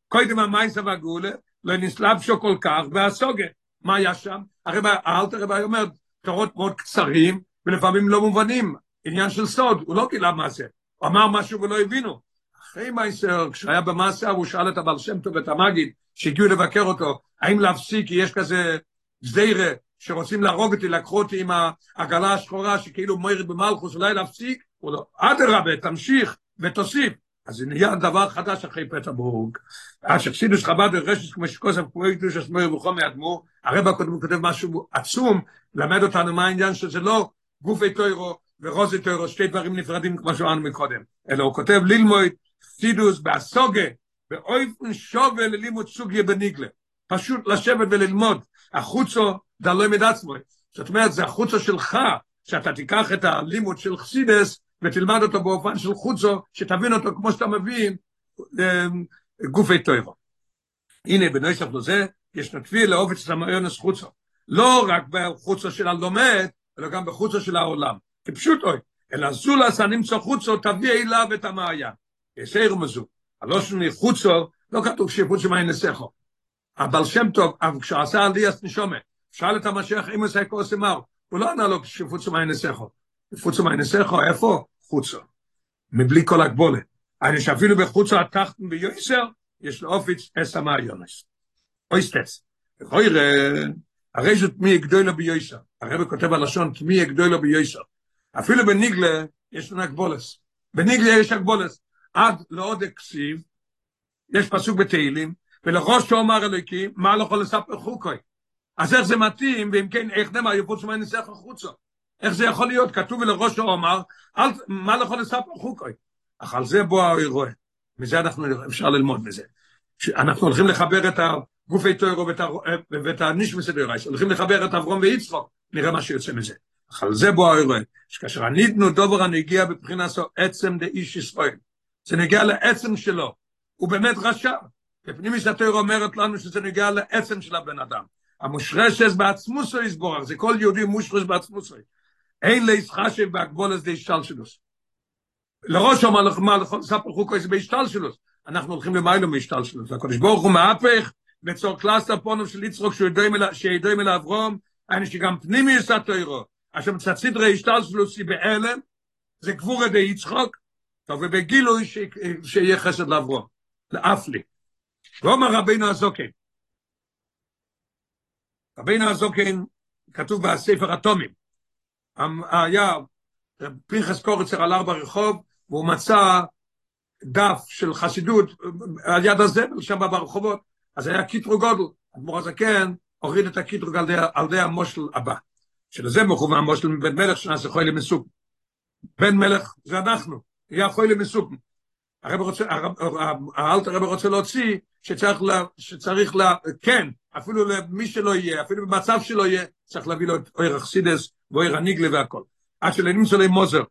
קודם המייסה והגולה, לא נסלב שו כל כך, והסוגה. מה היה שם? הרב, האלתר רבי אומר, תורות מאוד קצרים, ולפעמים לא מובנים, עניין של סוד, הוא לא גילה מה זה, הוא אמר משהו ולא הבינו. אחרי מייסר, כשהיה במעשה, הוא שאל את הבעל שם טוב ואת המגיד, שהגיעו לבקר אותו, האם להפסיק, כי יש כזה זיירה, שרוצים להרוג אותי, לקחו אותי עם העגלה השחורה, שכאילו מוירד במלכוס, אולי להפסיק? הוא לא, אדרבה, תמשיך ותוסיף. אז זה נהיה דבר חדש אחרי פטרבורג. אז שחסידוס חב"ד ורשת כמו שכוסף כמו יקדוש השמור וחום מאדמו, הרב הקודם כותב משהו עצום, למד אותנו מה העניין שזה לא גופי טוירו ורוזי טוירו, שתי דברים נפרדים כמו שאמרנו מקודם, אלא הוא כותב ללמוד סידוס באסוגה, באויפן שובל ללימוד סוגיה בניגלה. פשוט לשבת וללמוד. החוצו, זה לא עצמו. זאת אומרת, זה החוצו שלך, שאתה תיקח את הלימוד של חסידס, ותלמד אותו באופן של חוצו, שתבין אותו כמו שאתה מבין, גופי טוירו. הנה, בנוסף לזה, יש לעובד של המאיונס חוצו. לא רק בחוצו של הלומד, אלא גם בחוצו של העולם. כפשוט אוי, אלא זולס הנמצא חוצו, תביא אליו את המעיין. יסעיר מזו. הלושן מחוצו, לא כתוב שחוצו מה ינסחו. אבל שם טוב, אבל כשעשה עליאס נשומה, שאל את המשיח אם עושה כוס אמר, הוא לא ענה לו שפוצו מה ינסחו. פוצו מה ינסחו, איפה? חוצו. מבלי כל הגבולה. אני שאפילו בחוצו התחתן ביוסר, יש לו אופיץ אס המעיונס. אויסטס. הרי זאת מי יגדוי לו ביוסר. הרב כותב הלשון, מי יגדוי לו ביוסר. אפילו בניגלה יש לנו הגבולס. בניגלה יש הגבולס. עד לעוד הכסיב, יש פסוק בתהילים, ולראש שאומר אלוקים, מה לא יכול לספר חוקוי? אז איך זה מתאים, ואם כן, איך נאמר, יפוץ מה ניסח החוצה? איך זה יכול להיות? כתוב ולראש שאומר, מה לא יכול לספר חוקוי? אך על זה בוא האירוע. מזה אנחנו, אפשר ללמוד מזה. אנחנו הולכים לחבר את הגופי טוירו ואת הנישמס דרייס, הולכים לחבר את אברום ויצחוק, נראה מה שיוצא מזה. אך על זה בוא האירוע. שכאשר הניתנו דובר הנגיע בבחינת עצם דאיש ישראל. זה נגיע לעצם שלו. הוא באמת רשע. בפנימיס התורה אומרת לנו שזה נגיע לעצם של הבן אדם. המושרשס בעצמוסו יסבורך, זה כל יהודי מושרש בעצמוסו. אין להסחשב בהגבול הזה השתלשלוס. לראש אומר לך מה ספר חוקו זה בהשתלשלוס. אנחנו הולכים למיילו מהשתלשלוס. הקדוש ברוך הוא מהפך, בצור קלאס הפונום של יצרוק שידועים אל אברום, אני שגם פנימי יש התוירו. אשר מצד סדרי השתלשלוס היא בהלם, זה גבור ידי יצחוק, ובגילוי שיהיה חסד לאברום. לאף לי. ואומר רבינו הזוקן, רבינו הזוקן כתוב בספר אטומים, היה פנחס קורצר על ארבע רחוב, והוא מצא דף של חסידות על יד הזבל שם ברחובות, אז היה קיטרו גודל, אדמו"ר הזקן הוריד את הקיטרוג על, על די המושל הבא, שלזה מכוון המושל מבן מלך שנעשה חוי למסוג. בן מלך זה אנחנו, יהיה חוי למסוג. הרב רוצה, האלטר הרב רוצה להוציא שצריך, לה, שצריך לה, כן, אפילו למי שלא יהיה, אפילו במצב שלא יהיה, צריך להביא לו את אויר אכסידס ואויר הניגלה והכל. עד שלנמצא לי מוזר,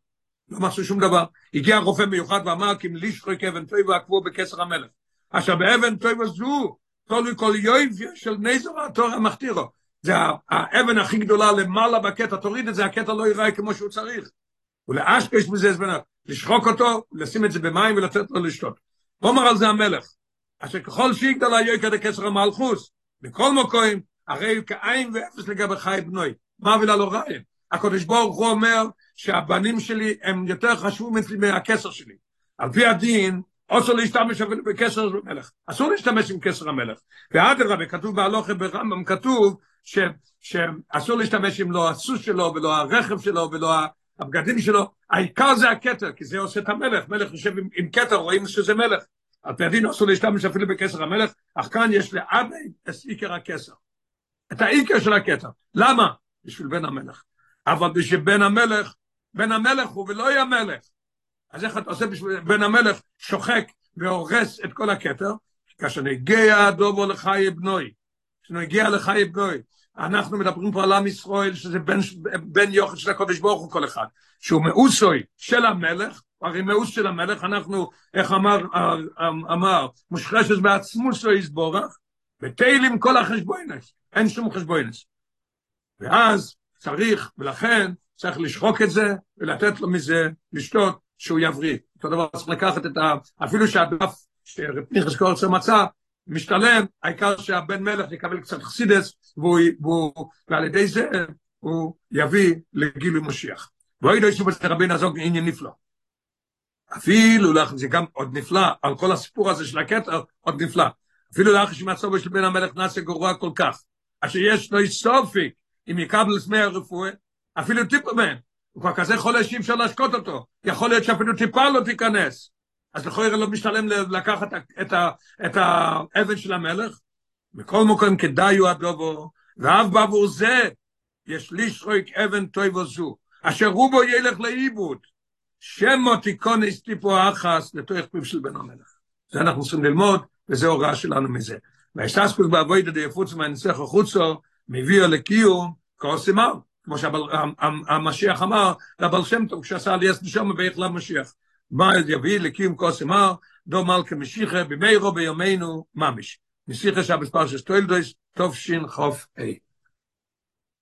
לא מצאו שום דבר. הגיע רופא מיוחד ואמר, כי לישחק אבן טוי ועקבו בקסר המלך. אשר באבן טוי וזו, תולוי כל יויב של נזר התורה המכתירו. זה האבן הכי גדולה למעלה בקטע, תוריד את זה, הקטע לא ייראה כמו שהוא צריך. ולאשקש בזה זמנה, לשחוק אותו, לשים את זה במים ולתת לו לשתות. אומר על זה המלך, אשר ככל שיגדל היוקר דקסר המלכוס, בכל מקום, הרי כאין ואפס לגבי חי בנוי. מה ולא לא רעים? הקדוש ברוך הוא אומר שהבנים שלי הם יותר חשובים אצלי מהכסר שלי. על פי הדין, אסור להשתמש אפילו בכסר המלך. אסור להשתמש עם כסר המלך. ואדרבה, כתוב בהלוכה ברמב"ם, כתוב שאסור להשתמש עם לא הסוס שלו ולא הרכב שלו ולא הבגדים שלו. העיקר זה הכתר, כי זה עושה את המלך. מלך יושב עם, עם כתר, רואים שזה מלך. על פי הדין אסור להשתמש אפילו בכסר המלך, אך כאן יש לאבי את עיקר הכסר. את העיקר של הכתר. למה? בשביל בן המלך. אבל בשביל בן המלך, בן המלך הוא ולא יהיה מלך. אז איך אתה עושה בשביל בן המלך שוחק והורס את כל הכתר? כאשר נגיע דובו לחיי בנוי, כשנגיע לחיי בנוי, אנחנו מדברים פה על עם ישראל, שזה בן, בן יוחד של הקודש ברוך הוא כל אחד, שהוא מאוסוי של המלך, הרי מאוס של המלך, אנחנו, איך אמר, אמר, מושחשת בעצמו שלו יסבורך, ותהילים כל החשבוינס, אין שום חשבוינס. ואז צריך, ולכן צריך לשחוק את זה, ולתת לו מזה לשתות, שהוא יבריא. אותו דבר צריך לקחת את ה... אפילו שהדף שפניחס קורצר מצא, משתלם, העיקר שהבן מלך יקבל קצת חסידס, והוא, והוא, ועל ידי זה הוא יביא לגילוי משיח. ואוי לא ישוב את רבי נזוג עניין נפלא. אפילו לך, זה גם עוד נפלא, על כל הסיפור הזה של הכתר, עוד נפלא. אפילו לך שמצבו של בן המלך נעשה גרוע כל כך, אשר יש לו סופק אם יקבל סמי הרפואה, אפילו טיפה מהם, הוא כבר כזה חולה שאי אפשר להשקוט אותו, יכול להיות שאפילו טיפה לא תיכנס. אז לכל לא משתלם לקחת את, האבן של המלך, בכל מקום כדאי הוא הדובו, ואף בעבור זה יש לשחוק אבן טוב זו, אשר רובו ילך לאיבוד, שמו תיקונס טיפו אחס לתוך פיו של בן המלך. זה אנחנו צריכים ללמוד, וזה הוראה שלנו מזה. והשתסקוס בעבוד די יפוץ מהנסך החוצו, מביא לקיום קוסימר, כמו שהמשיח אמר, לבל שם טוב, כשעשה לי אס נשום ואיך למשיח. מה יביא לקיום כוס אמר, דו מלכה משיחה, במיירו ביומנו ממש. משיחה שבס פרשס טוילדויס, תופשין חוף איי.